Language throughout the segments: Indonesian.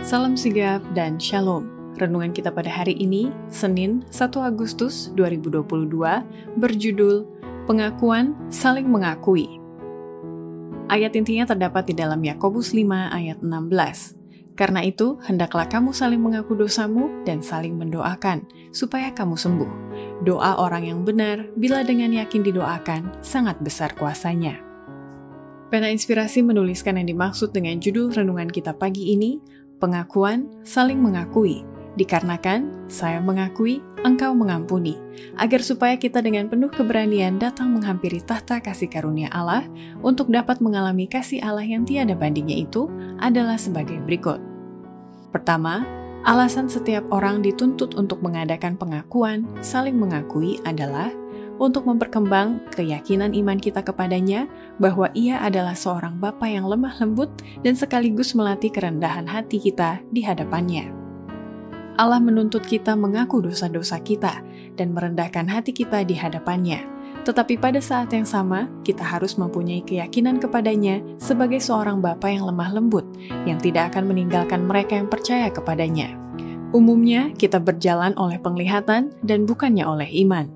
Salam sigap dan shalom. Renungan kita pada hari ini, Senin 1 Agustus 2022, berjudul Pengakuan Saling Mengakui. Ayat intinya terdapat di dalam Yakobus 5 ayat 16. Karena itu, hendaklah kamu saling mengaku dosamu dan saling mendoakan, supaya kamu sembuh. Doa orang yang benar, bila dengan yakin didoakan, sangat besar kuasanya. Pena Inspirasi menuliskan yang dimaksud dengan judul renungan kita pagi ini, pengakuan saling mengakui, dikarenakan saya mengakui, engkau mengampuni, agar supaya kita dengan penuh keberanian datang menghampiri tahta kasih karunia Allah untuk dapat mengalami kasih Allah yang tiada bandingnya itu adalah sebagai berikut. Pertama, alasan setiap orang dituntut untuk mengadakan pengakuan saling mengakui adalah untuk memperkembang keyakinan iman kita kepadanya bahwa ia adalah seorang Bapa yang lemah lembut dan sekaligus melatih kerendahan hati kita di hadapannya. Allah menuntut kita mengaku dosa-dosa kita dan merendahkan hati kita di hadapannya. Tetapi pada saat yang sama, kita harus mempunyai keyakinan kepadanya sebagai seorang Bapa yang lemah lembut, yang tidak akan meninggalkan mereka yang percaya kepadanya. Umumnya, kita berjalan oleh penglihatan dan bukannya oleh iman.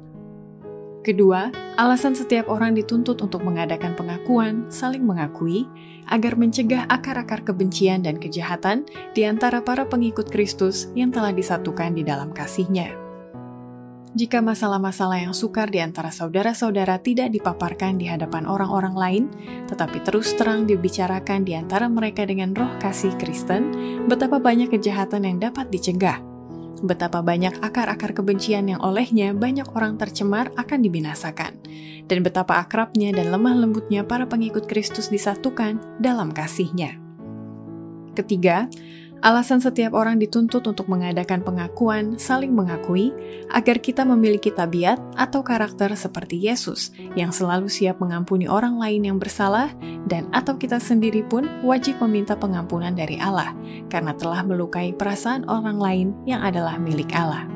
Kedua, alasan setiap orang dituntut untuk mengadakan pengakuan, saling mengakui, agar mencegah akar-akar kebencian dan kejahatan di antara para pengikut Kristus yang telah disatukan di dalam kasihnya. Jika masalah-masalah yang sukar di antara saudara-saudara tidak dipaparkan di hadapan orang-orang lain, tetapi terus terang dibicarakan di antara mereka dengan roh kasih Kristen, betapa banyak kejahatan yang dapat dicegah betapa banyak akar-akar kebencian yang olehnya banyak orang tercemar akan dibinasakan, dan betapa akrabnya dan lemah lembutnya para pengikut Kristus disatukan dalam kasihnya. Ketiga, alasan setiap orang dituntut untuk mengadakan pengakuan saling mengakui agar kita memiliki tabiat atau karakter seperti Yesus yang selalu siap mengampuni orang lain yang bersalah dan atau kita sendiri pun wajib meminta pengampunan dari Allah karena telah melukai perasaan orang lain yang adalah milik Allah.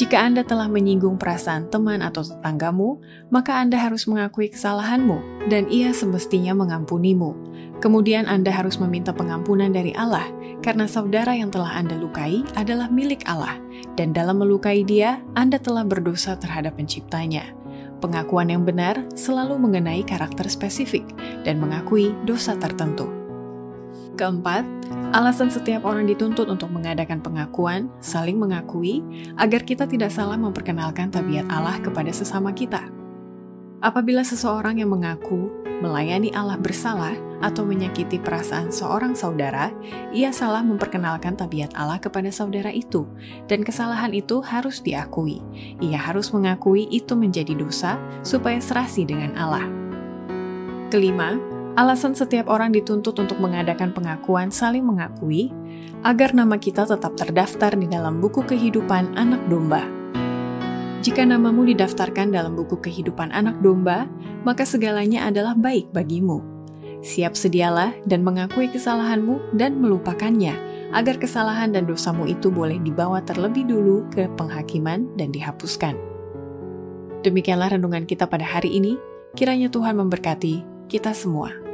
Jika Anda telah menyinggung perasaan teman atau tetanggamu, maka Anda harus mengakui kesalahanmu, dan Ia semestinya mengampunimu. Kemudian Anda harus meminta pengampunan dari Allah, karena saudara yang telah Anda lukai adalah milik Allah, dan dalam melukai Dia, Anda telah berdosa terhadap Penciptanya. Pengakuan yang benar selalu mengenai karakter spesifik dan mengakui dosa tertentu. Keempat, alasan setiap orang dituntut untuk mengadakan pengakuan, saling mengakui, agar kita tidak salah memperkenalkan tabiat Allah kepada sesama kita. Apabila seseorang yang mengaku melayani Allah bersalah atau menyakiti perasaan seorang saudara, ia salah memperkenalkan tabiat Allah kepada saudara itu, dan kesalahan itu harus diakui. Ia harus mengakui itu menjadi dosa supaya serasi dengan Allah. Kelima, Alasan setiap orang dituntut untuk mengadakan pengakuan saling mengakui agar nama kita tetap terdaftar di dalam buku kehidupan anak domba. Jika namamu didaftarkan dalam buku kehidupan anak domba, maka segalanya adalah baik bagimu. Siap sedialah dan mengakui kesalahanmu dan melupakannya, agar kesalahan dan dosamu itu boleh dibawa terlebih dulu ke penghakiman dan dihapuskan. Demikianlah renungan kita pada hari ini. Kiranya Tuhan memberkati kita semua.